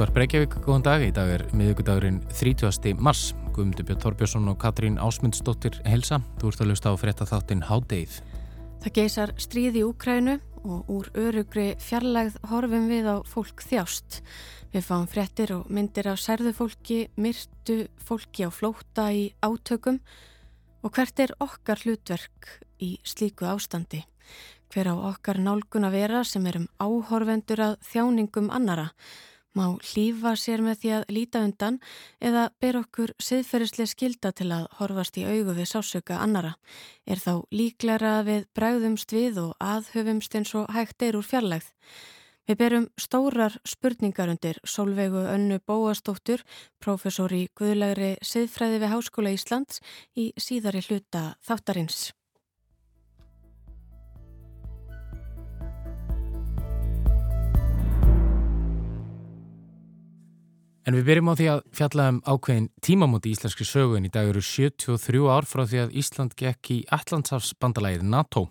Útvar Breykjavík, góðan dag. Í dag er miðugudagurinn 30. mars. Guðmundur Björn Þorbjörnsson og Katrín Ásmundsdóttir helsa. Þú ert að lusta á frétta þáttinn Hádeið. Það geysar stríð í Úkrænu og úr örugri fjarlægð horfum við á fólk þjást. Við fáum fréttir og myndir af særðu fólki, myrtu fólki á flóta í átökum og hvert er okkar hlutverk í slíku ástandi hver á okkar nálgun að vera sem erum áhorfendur að þjáningum annara, má hlýfa sér með því að líta undan eða ber okkur siðferðislega skilda til að horfast í augu við sásöka annara. Er þá líklæra við bræðumst við og aðhöfumst eins og hægt er úr fjarlægð. Við berum stórar spurningar undir Solveigu Önnu Bóastóttur, professor í Guðlegri siðfræði við Háskóla Íslands í síðari hluta þáttarins. En við byrjum á því að fjalla um ákveðin tímamóti íslenski sögun. Í dag eru 73 ár frá því að Ísland gekk í Allandsafsbandalæðið NATO.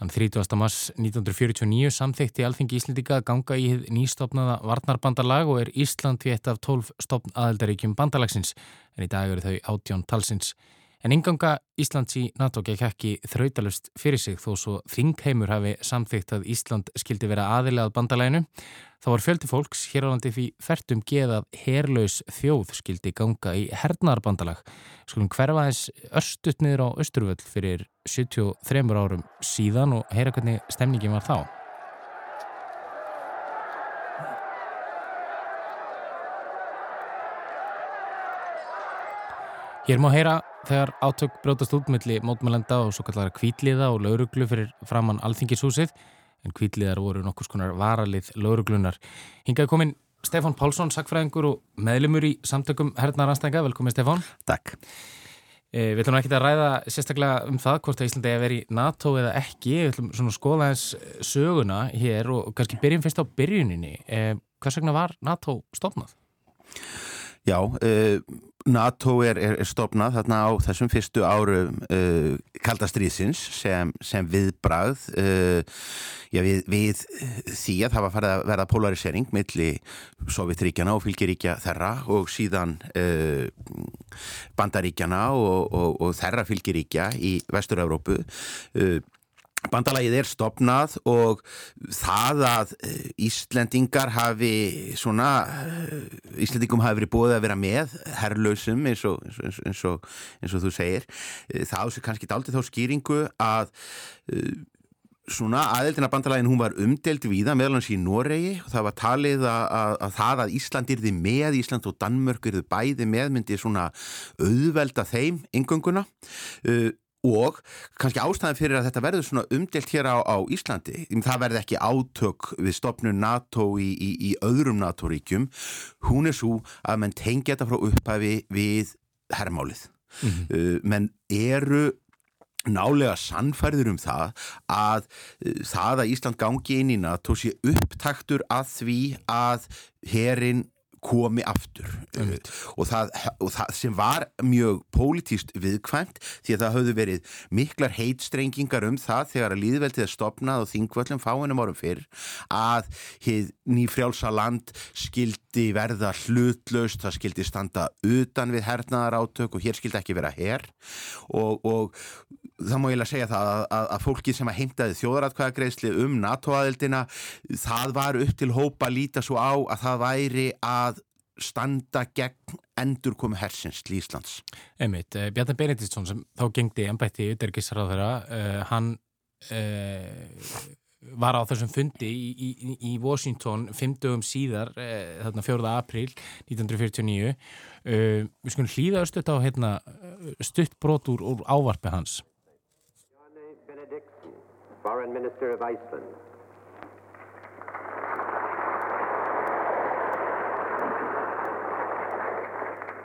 Þann 30. mars 1949 samþekti Alþingi Íslendika að ganga í nýstofnaða varnarbandalag og er Ísland við eitt af 12 stopn aðeldaríkjum bandalagsins. En í dag eru þau átjón talsins. En inganga Íslands í NATO gekk ekki þrautalust fyrir sig þó svo Þingheimur hafi samþygt að Ísland skildi vera aðilegað bandalæinu. Þá var fjöldi fólks hér á landi því færtum geðað herlaus þjóð skildi ganga í hernarbandalag. Skulum hverfa þess örstuðt niður á Östurvöld fyrir 73 árum síðan og heyra hvernig stemningin var þá. Hér má heyra þegar átök brótast út melli mótmælenda og svo kallar kvítliða og lauruglu fyrir framann alþingishúsið en kvítliðar voru nokkus konar varalið lauruglunar. Hingað komin Stefán Pálsson, sakfræðingur og meðlumur í samtökum hernaranstæðinga. Velkomin Stefán. Takk. Eh, við ætlum ekki að ræða sérstaklega um það hvort að Íslandi er verið í NATO eða ekki. Við ætlum svona að skoða eins söguna hér og kannski byrjum fyrst á byrjuninni. Eh, hvers vegna var NATO stofnað? Já, uh, NATO er, er, er stopnað þarna á þessum fyrstu áru uh, kaldastriðsins sem, sem viðbrað uh, já, við, við því að það var farið að verða polarisering milli Sovjetríkjana og fylgiríkja þerra og síðan bandaríkjana og, og, og þerra fylgiríkja í Vestur-Európu Bandalagið er stopnað og það að eh, Íslendingar hafi svona, eh, Íslendingum hafi verið búið að vera með herrlausum eins og, eins, eins, og, eins og þú segir, eh, það ásir kannski aldrei þá skýringu að svona aðeldina bandalagin hún var umdelt viða meðlans í Noregi. Og það var talið að, að, að það að Ísland yrði með, Ísland og Danmörk yrði bæði með myndi svona auðvelda þeim yngönguna og kannski ástæðan fyrir að þetta verður svona umdelt hér á, á Íslandi það verður ekki átök við stopnum NATO í, í, í öðrum NATO-ríkjum hún er svo að mann tengja þetta frá upphæfi við herrmálið mm -hmm. uh, menn eru nálega sannfærður um það að uh, það að Ísland gangi inn í NATO sé upptaktur að því að herin komi aftur mm. og, það, og það sem var mjög pólitíst viðkvæmt því að það höfðu verið miklar heitstrengingar um það þegar að líðveldið stopnað og þingvöldum fáinum árum fyrr að nýfrjálsa land skildi verða hlutlaust, það skildi standa utan við hernaðar átök og hér skildi ekki vera herr og, og það má ég lega segja það að, að, að fólki sem að heimtaði þjóðaratkvæðagreisli um NATO-aðildina það var upp til hópa líta svo á að það væri að standa gegn endur komu hersins til Íslands. Emit, uh, Bjarni Benediktsson sem þá gengdi ennbætti yttergisrað þeirra, uh, hann uh, var á þessum fundi í, í, í Washington fymdugum síðar, þarna 4. april 1949 við skulum hlýða östuðt á hérna, stutt brot úr, úr ávarpi hans Foreign Minister of Iceland.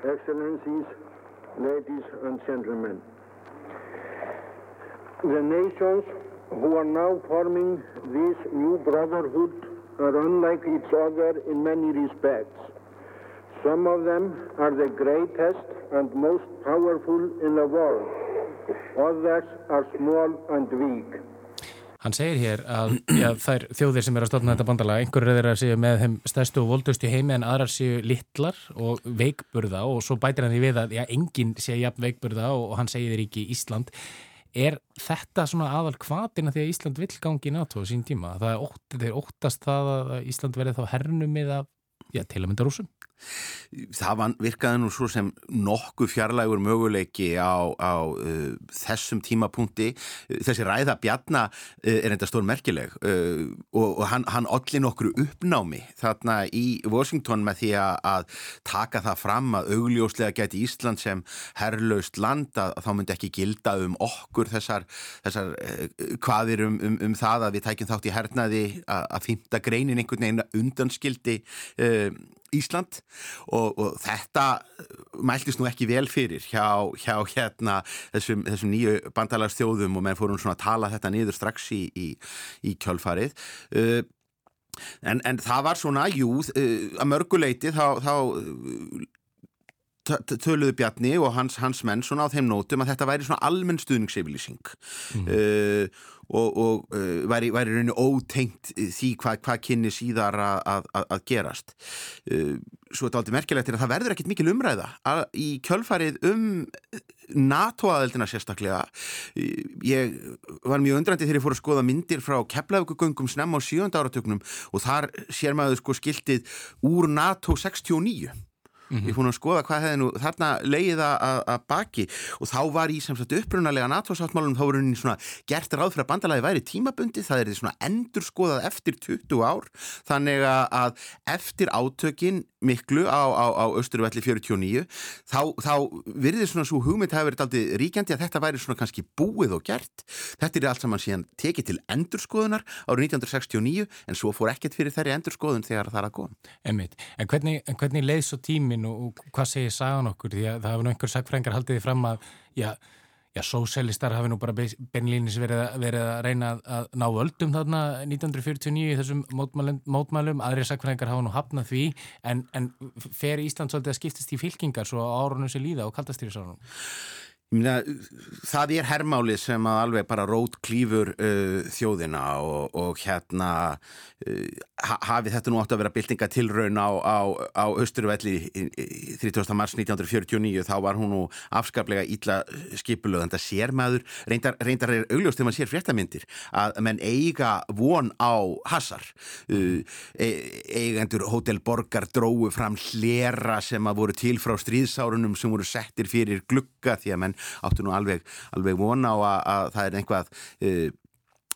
Excellencies, ladies and gentlemen, the nations who are now forming this new brotherhood are unlike each other in many respects. Some of them are the greatest and most powerful in the world. Others are small and weak. Hann segir hér að já, þær þjóðir sem er að stofna þetta bandalega, einhverju þeirra séu með þeim stærstu og voldustu heimi en aðrar séu littlar og veikburða og svo bætir hann því við að já, enginn sé jafn veikburða og, og hann segir ekki Ísland. Er þetta svona aðal kvatina því að Ísland vill gangi í NATO sín tíma? Það er óttast það að Ísland verði þá hernumið af, já, til að mynda rúsum? Það virkaði nú svo sem nokkuð fjarlægur möguleiki á, á uh, þessum tímapunkti. Þessi ræða Bjarna uh, er enda stór merkileg uh, og, og hann, hann olli nokkru uppnámi þarna í Washington með því að, að taka það fram að augljóslega geti Ísland sem herrlaust land að, þá myndi ekki gilda um okkur þessar, þessar uh, hvaðir um, um, um það að við tækjum þátt í hernaði að, að fymta greinin einhvern veginn undanskildi uh, Ísland og, og þetta mæltist nú ekki vel fyrir hjá, hjá hérna þessum, þessum nýju bandalagsþjóðum og menn fórum svona að tala þetta niður strax í, í, í kjölfarið. Uh, en, en það var svona, jú, uh, að mörguleiti þá, þá töluðu Bjarni og hans, hans menn svona á þeim nótum að þetta væri svona almenn stuðningsyfirlýsing. Mm. uh, og, og uh, væri, væri rauninu ótengt því hvað hva kynni síðar að, að, að gerast. Uh, svo er þetta aldrei merkilegt að það verður ekkit mikil umræða að, í kjölfarið um NATO-aðeldina sérstaklega. Ég var mjög undrandi þegar ég fór að skoða myndir frá keflaugugöngum snemma á sjönda áratöknum og þar sér maður sko skiltið úr NATO 69 Mm -hmm. Ég fór að skoða hvað hefði nú þarna leið að baki og þá var í samsagt upprunalega NATO-sáttmálunum þá voru henni svona gert ráð fyrir að bandalagi væri tímabundi, það er því svona endur skoðað eftir 20 ár þannig að eftir átökin miklu á, á, á Östurvelli 49 þá, þá virðir svona svo hugmynd hafi verið aldrei ríkjandi að þetta væri svona kannski búið og gert þetta er allt saman síðan tekið til endurskoðunar árið 1969 en svo fór ekkert fyrir þeirri endurskoðun þegar það er að góða. En hvernig, hvernig leið svo tímin tímin og, hvað segir sagan okkur því að það hefur nú einhver sagfrængar haldið fram að já, já, sósélistar hafi nú bara beinlýnis verið, verið að reyna að ná völdum þarna 1949 í þessum mótmælum, aðri sagfrængar hafa nú hafnað því en, en fer Ísland svolítið að skiptast í fylkingar svo árunum sem líða og kaldastýrisárunum? Myna, það er herrmáli sem að alveg bara rót klífur uh, þjóðina og, og hérna uh, hafi þetta nú átt að vera byltingatilraun á, á, á Östurvelli 30. mars 1949 þá var hún nú afskaplega ítla skipulöð en það sér maður, reyndar, reyndar er augljóst þegar maður sér fréttamindir að menn eiga von á hasar uh, e, eigendur Hotel Borgar dróðu fram hlera sem að voru til frá stríðsárunum sem voru settir fyrir glugga því að menn áttu nú alveg, alveg vona á að, að það er einhvað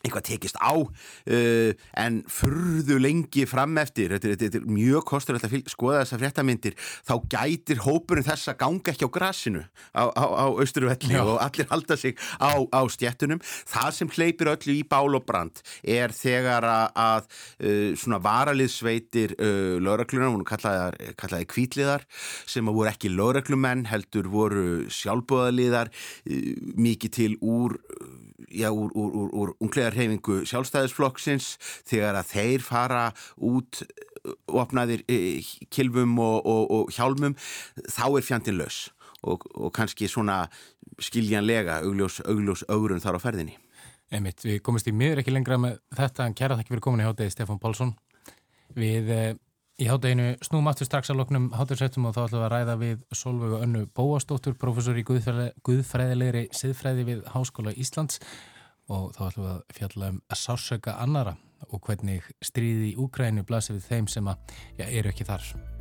uh, eitthvað tekist á uh, en furðu lengi fram eftir. Þetta er, þetta er mjög kostur að skoða þessa fréttamindir þá gætir hópurinn þess að ganga ekki á grasinu á, á, á Östurvelli og allir halda sig á, á stjettunum það sem hleypir öllu í bál og brand er þegar að, að uh, svona varaliðsveitir uh, lögreglunar, hún kallaði, kallaði kvítliðar sem að voru ekki lögreglumenn heldur voru sjálfbóðaliðar uh, mikið til úr já, úr, úr, úr, úr unglegarhefingu sjálfstæðisflokksins þegar að þeir fara út opnaðir kilvum og, og, og hjálmum þá er fjandin laus og, og kannski svona skiljanlega augljós, augljós augrun þar á ferðinni. Emit, við komumst í miður ekki lengra með þetta en kæra þakki fyrir komin í hátegi Stefán Pálsson. Við eh, Í hátteginu snúum aftur strax að loknum háttegsrættum og þá ætlum við að ræða við Solveig og Önnu Bóastóttur, professor í Guðfræðilegri siðfræði við Háskóla Íslands og þá ætlum við að fjalla um að sásöka annara og hvernig stríði í Úkrænu blasir við þeim sem að, já, eru ekki þar.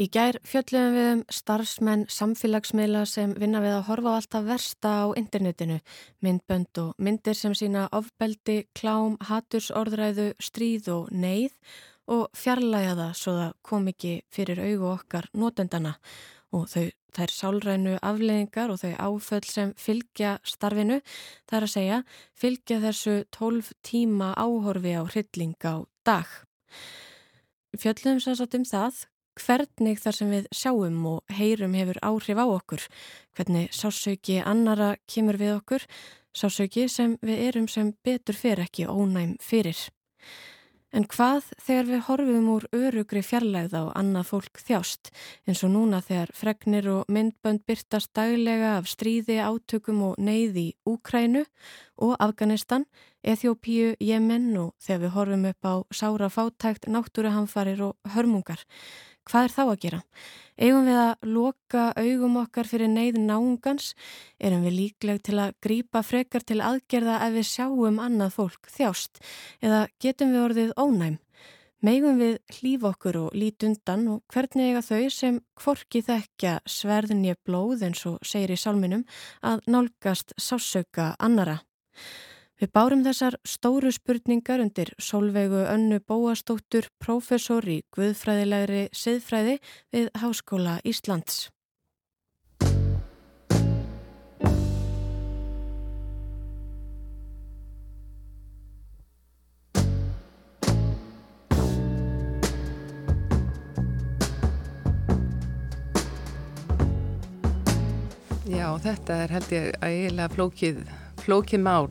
Í gær fjöldluðum við um starfsmenn samfélagsmiðla sem vinna við að horfa á alltaf versta á internetinu, myndbönd og myndir sem sína ofbeldi, klám, hatursorðræðu, stríð og neyð og fjarlæga það svo það kom ekki fyrir augu okkar notendana og þau, þær sálrænu afleðingar og þau áföll sem fylgja starfinu, það er að segja, fylgja þessu 12 tíma áhorfi á hrylling á dag. Fjöldluðum sérstaklega um það hvernig þar sem við sjáum og heyrum hefur áhrif á okkur, hvernig sásauki annara kemur við okkur, sásauki sem við erum sem betur fyrir ekki ónæm fyrir. En hvað þegar við horfum úr örugri fjarlægð á annað fólk þjást eins og núna þegar fregnir og myndbönd byrtast daglega af stríði, átökum og neyði Úkrænu og Afganistan, Eþjópíu, Jemen og þegar við horfum upp á sára fátækt, náttúruhamfarir og hörmungar. Hvað er þá að gera? Eigum við að loka augum okkar fyrir neyð náungans? Erum við líkleg til að grýpa frekar til aðgerða ef við sjáum annað fólk þjást? Eða getum við orðið ónæm? Megum við hlýf okkur og lít undan og hvernig eiga þau sem kvorki þekkja sverðinni blóð eins og segir í sálminum að nálgast sásauka annara? Við bárum þessar stóru spurningar undir Solveigu Önnu Bóastóttur, professor í Guðfræðilegri siðfræði við Háskóla Íslands. Já, þetta er held ég að eiginlega flókið, flókið mál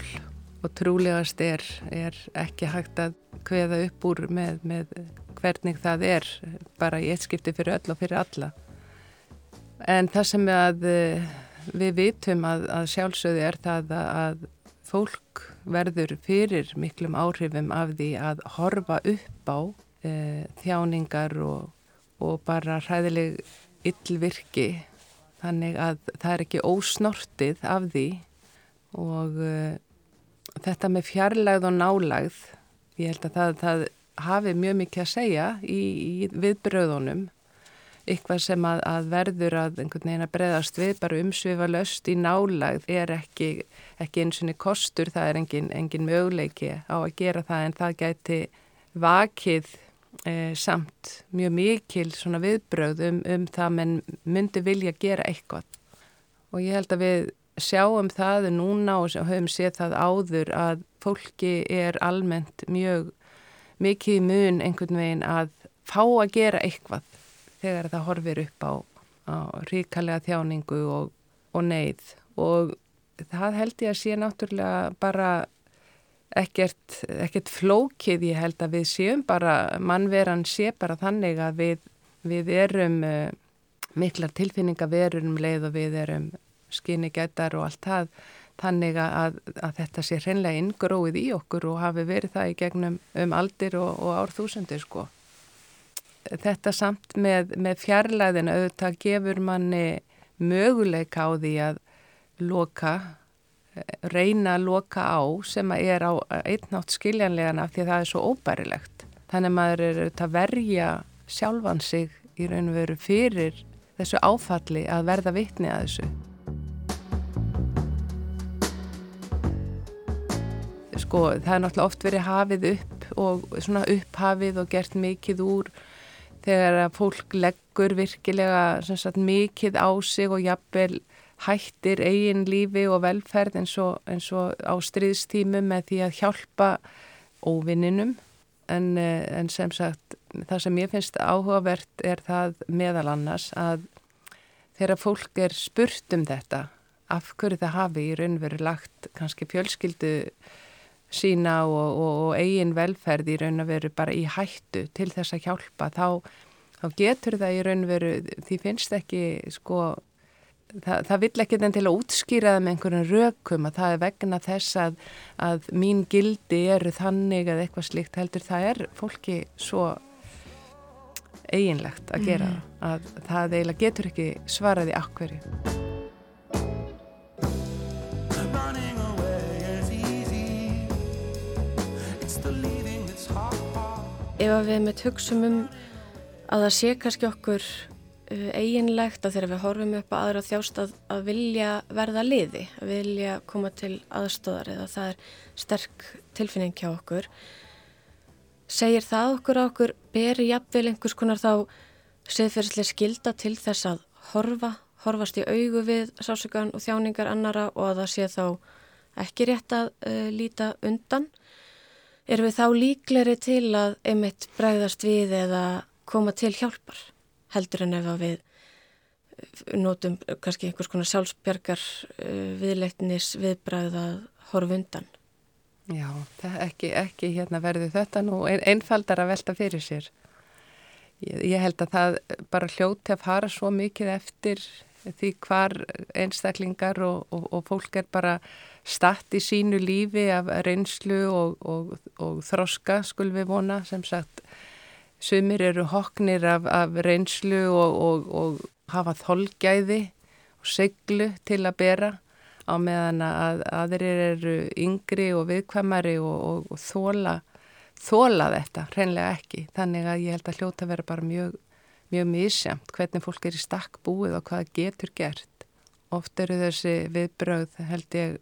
og trúlegast er, er ekki hægt að kveða upp úr með, með hvernig það er bara í eitt skipti fyrir öll og fyrir alla. En það sem að, eh, við vitum að, að sjálfsögðu er það að fólk verður fyrir miklum áhrifum af því að horfa upp á e, þjáningar og, og bara hræðileg yllvirki þannig að það er ekki ósnortið af því og e, þetta með fjarlægð og nálægð, ég held að það, það hafi mjög mikið að segja í, í viðbröðunum, eitthvað sem að, að verður að einhvern veginn að breyðast við, bara umsvifa löst í nálægð er ekki, ekki eins og kostur, það er engin, engin möguleiki á að gera það en það gæti vakið e, samt mjög mikil viðbröð um, um það menn myndi vilja gera eitthvað. Og ég held að við sjáum það núna og höfum séð það áður að fólki er almennt mjög mikið mun einhvern veginn að fá að gera eitthvað þegar það horfir upp á, á ríkalega þjáningu og, og neyð. Og það held ég að sé náttúrulega bara ekkert, ekkert flókið. Ég held að við séum bara, mannveran sé bara þannig að við, við erum uh, miklar tilfinningaverur um leið og við erum skinni gætar og allt það þannig að, að þetta sé hreinlega inngróið í okkur og hafi verið það í gegnum um aldir og, og árþúsundir sko. Þetta samt með, með fjarlæðin auðvitað gefur manni möguleika á því að loka, reyna að loka á sem að er á einnátt skiljanlegan af því að það er svo óbærilegt. Þannig að maður er auðvitað að verja sjálfan sig í raun og veru fyrir þessu áfalli að verða vitni að þessu. Sko það er náttúrulega oft verið hafið upp og svona upphafið og gert mikið úr þegar að fólk leggur virkilega sagt, mikið á sig og jafnvel hættir eigin lífi og velferð eins og, eins og á stríðstímu með því að hjálpa óvinninum. En, eh, en sem sagt það sem ég finnst áhugavert er það meðal annars að þegar fólk er spurt um þetta af hverju það hafi í raunveru lagt kannski fjölskyldu sína og, og, og eigin velferð í raun og veru bara í hættu til þess að hjálpa þá, þá getur það í raun og veru því finnst ekki sko það, það vill ekki þenn til að útskýra það með einhverjum rökum að það er vegna þess að, að mín gildi eru þannig að eitthvað slikt heldur það er fólki svo eiginlegt að gera mm. að það eiginlega getur ekki svaraði akkverju ef við með töksum um að það sé kannski okkur uh, eiginlegt að þegar við horfum upp að aðra þjást að, að vilja verða liði, að vilja koma til aðstóðar eða það er sterk tilfinning hjá okkur segir það okkur á okkur beri jafnvel einhvers konar þá seðferðslega skilda til þess að horfa, horfast í augu við sásökan og þjáningar annara og að það sé þá ekki rétt að uh, líta undan erum við þá líkleri til að einmitt bregðast við eða koma til hjálpar heldur en ef við eh, notum kannski einhvers konar sjálfsbjargar eh, viðleiknis viðbræðað horf undan? Já, ekki, ekki hérna verður þetta nú einfaldar að velta fyrir sér. Ég, ég held að það bara hljóti að fara svo mikið eftir því hvar einstaklingar og, og, og fólk er bara statt í sínu lífi af reynslu og, og þroska skul við vona sem sagt sumir eru hoknir af, af reynslu og hafa þolgæði og seglu til að bera á meðan að aðrir eru yngri og viðkvæmari og þóla þóla þetta, hreinlega ekki þannig að ég held að hljóta vera bara mjög mjög misjamt hvernig fólk er í stakk búið og hvað getur gert. Oft eru þessi viðbröð held ég,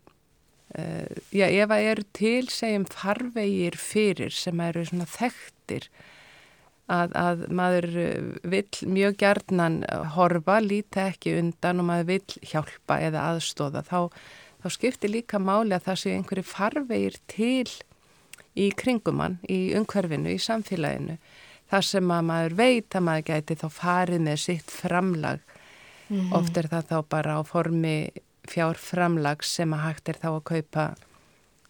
já ef að eru til segjum farvegir fyrir sem eru svona þekktir að, að maður vill mjög gjarnan horfa, líta ekki undan og maður vill hjálpa eða aðstóða þá, þá skiptir líka máli að það séu einhverju farvegir til í kringumann, í umhverfinu, í samfélaginu þar sem að maður veit að maður gæti þá farið með sitt framlag mm -hmm. oft er það þá bara á formi fjárframlags sem að hægt er þá að kaupa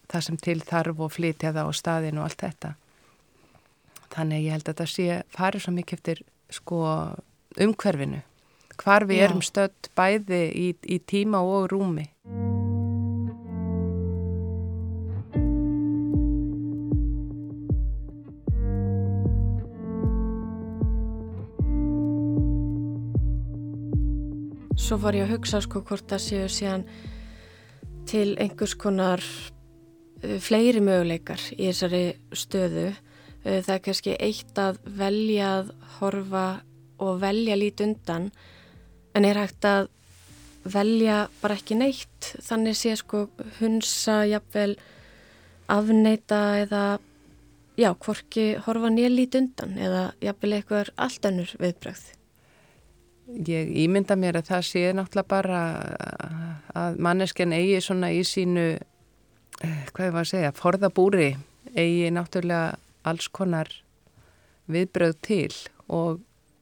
það sem til þarf og flytja það á staðin og allt þetta. Þannig ég held að það sé farið svo mikið eftir sko umhverfinu. Hvar við Já. erum stödd bæði í, í tíma og rúmi svo var ég að hugsa sko hvort það séu síðan til einhvers konar uh, fleiri möguleikar í þessari stöðu. Uh, það er kannski eitt að velja að horfa og velja lít undan en er hægt að velja bara ekki neitt þannig sé sko hunsa jafnvel afneita eða já, hvorki horfa nýja lít undan eða jafnvel eitthvað allt önnur viðbröð. Ég ímynda mér að það sé náttúrulega bara að manneskjan eigi svona í sínu, eh, hvað er það að segja, forðabúri eigi náttúrulega alls konar viðbröð til og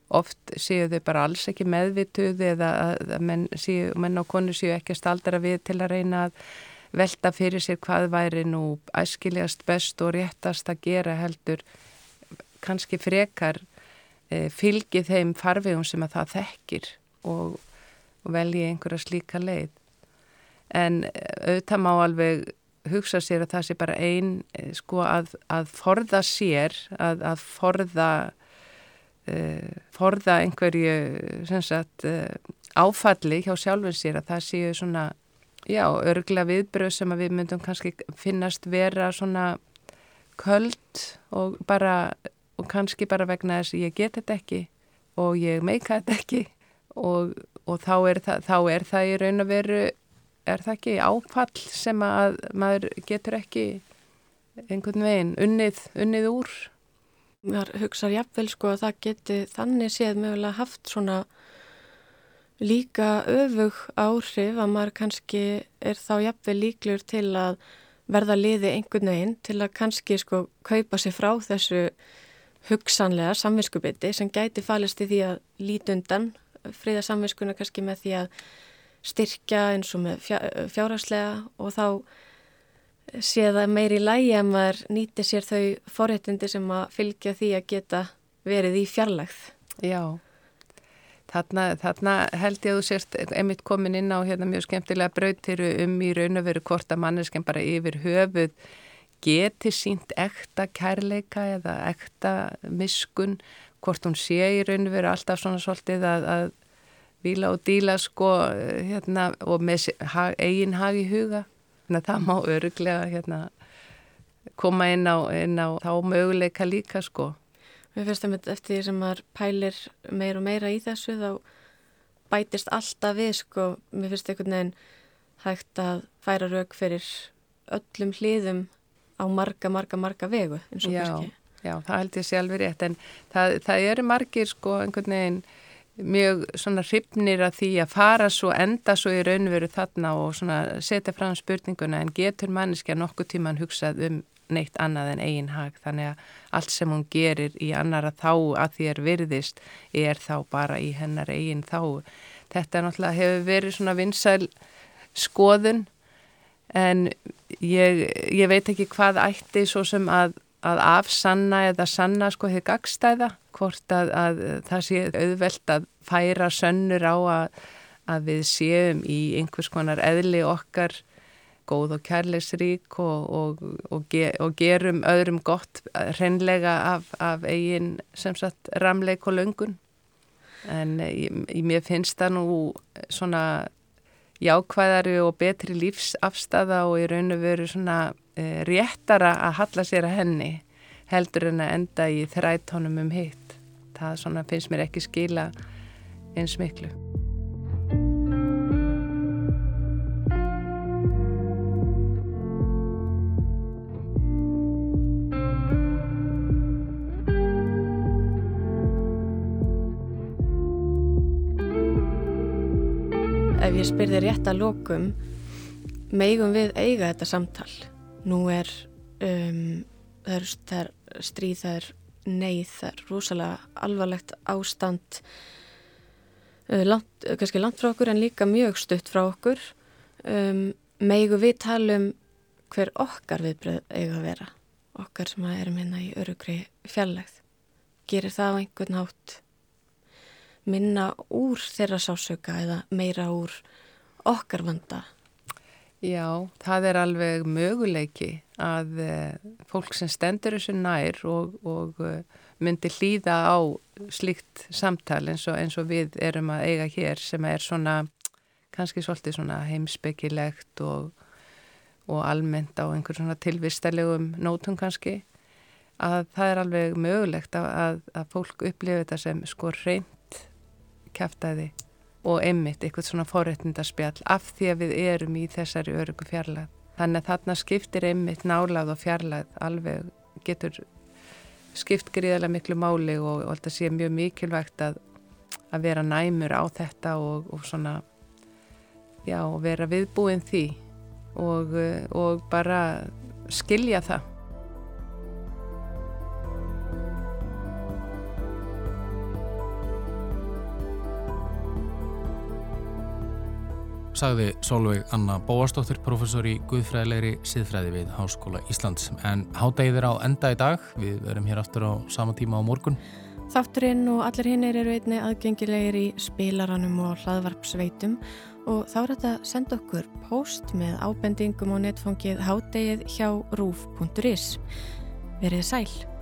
oft séu þau bara alls ekki meðvituð eða að menn, séu, menn og konu séu ekki að staldra við til að reyna að velta fyrir sér hvað væri nú æskilegast best og réttast að gera heldur kannski frekar fylgi þeim farvegum sem að það þekkir og, og velji einhverja slíka leið. En eh, auðvitað má alveg hugsa sér að það sé bara einn eh, sko að, að forða sér, að, að forða, uh, forða einhverju sagt, uh, áfalli hjá sjálfur sér að það séu svona, já, örgla viðbröð sem að við myndum kannski finnast vera svona köld og bara og kannski bara vegna þess að ég get þetta ekki og ég meika þetta ekki. Og, og þá, er það, þá er það í raun og veru er það ekki áfall sem að maður getur ekki einhvern veginn unnið, unnið úr? Mér hugsaður jafnvel sko að það geti þannig séð mögulega haft svona líka öfug áhrif að maður kannski er þá jafnvel líklur til að verða liði einhvern veginn til að kannski sko kaupa sér frá þessu hugsanlega samvinskubiti sem gæti falist í því að lít undan friða samvinskuna kannski með því að styrkja eins og með fjárhagslega og þá sé það meiri lægi að maður nýti sér þau forréttindi sem að fylgja því að geta verið í fjarlægð. Já, þarna, þarna held ég að þú sérst emitt komin inn á hérna mjög skemmtilega brautir um í raun og veru hvort að manneskem bara yfir höfuð geti sínt ekta kærleika eða ekta miskun hvort hún sé í raun og veru alltaf svona svolítið að, að vila og díla sko hérna, og með hag, eigin hag í huga. Þannig að það má öruglega hérna, koma inn á, inn á þá möguleika líka sko. Mér finnst það eftir því sem maður pælir meir og meira í þessu þá bætist alltaf við sko. Mér finnst einhvern veginn hægt að færa rauk fyrir öllum hliðum á marga, marga, marga vegu eins og kannski. Já, það held ég sjálfur rétt en það, það eru margir sko einhvern veginn mjög svona hrifnir að því að fara svo enda svo í raunveru þarna og svona setja fram spurninguna en getur manneskja nokkuð tíman hugsað um neitt annað en eigin hag þannig að allt sem hún gerir í annara þá að því er virðist er þá bara í hennar eigin þá. Þetta náttúrulega hefur verið svona vinsæl skoðun en ég, ég veit ekki hvað ætti svo sem að, að afsanna eða sanna sko hefur gagstæða hvort að, að það sé auðvelt að færa sönnur á að, að við séum í einhvers konar eðli okkar góð og kærleisrík og, og, og, ge, og gerum öðrum gott hreinlega af, af eigin sem sagt ramleik og löngun. En ég, mér finnst það nú svona jákvæðari og betri lífsafstafa og í raun og veru svona e, réttara að halla sér að henni heldur en að enda í þrættónum um hitt. Það svona finnst mér ekki skila eins miklu. Ég spyrði rétt að lokum, megum við eiga þetta samtal. Nú er, um, það er, er stríð, það er neyð, það er rosalega alvarlegt ástand, uh, langt, kannski langt frá okkur en líka mjög stutt frá okkur. Um, megum við tala um hver okkar viðbröð eiga að vera, okkar sem erum hérna í örugri fjallegð. Gerir það á einhvern hátt minna úr þeirra sásauka eða meira úr okkar vanda? Já, það er alveg möguleiki að uh, fólk sem stendur þessu nær og, og uh, myndi hlýða á slíkt samtal eins og, eins og við erum að eiga hér sem er svona kannski svolítið svona heimspekilegt og, og almennt á einhver svona tilvistalegum nótum kannski að það er alveg mögulegt að, að, að fólk upplifi þetta sem sko reynd kæftæði og einmitt eitthvað svona forréttindarspjall af því að við erum í þessari örugu fjarlæð. Þannig að þarna skiptir einmitt nálað og fjarlæð alveg getur skipt gríðarlega miklu máli og, og alltaf sé mjög mikilvægt að, að vera næmur á þetta og, og svona já, vera viðbúin því og, og bara skilja það. Sagði Solveig Anna Bóastóttir, professor í Guðfræðilegri siðfræði við Háskóla Íslands. En hádegið er á enda í dag, við verum hér aftur á sama tíma á morgun. Þátturinn og allir hinnir eru einni aðgengilegir í spilaranum og hlaðvarpsveitum og þá er þetta að senda okkur post með ábendingum á netfangið hádegið hjá rúf.is. Verið sæl!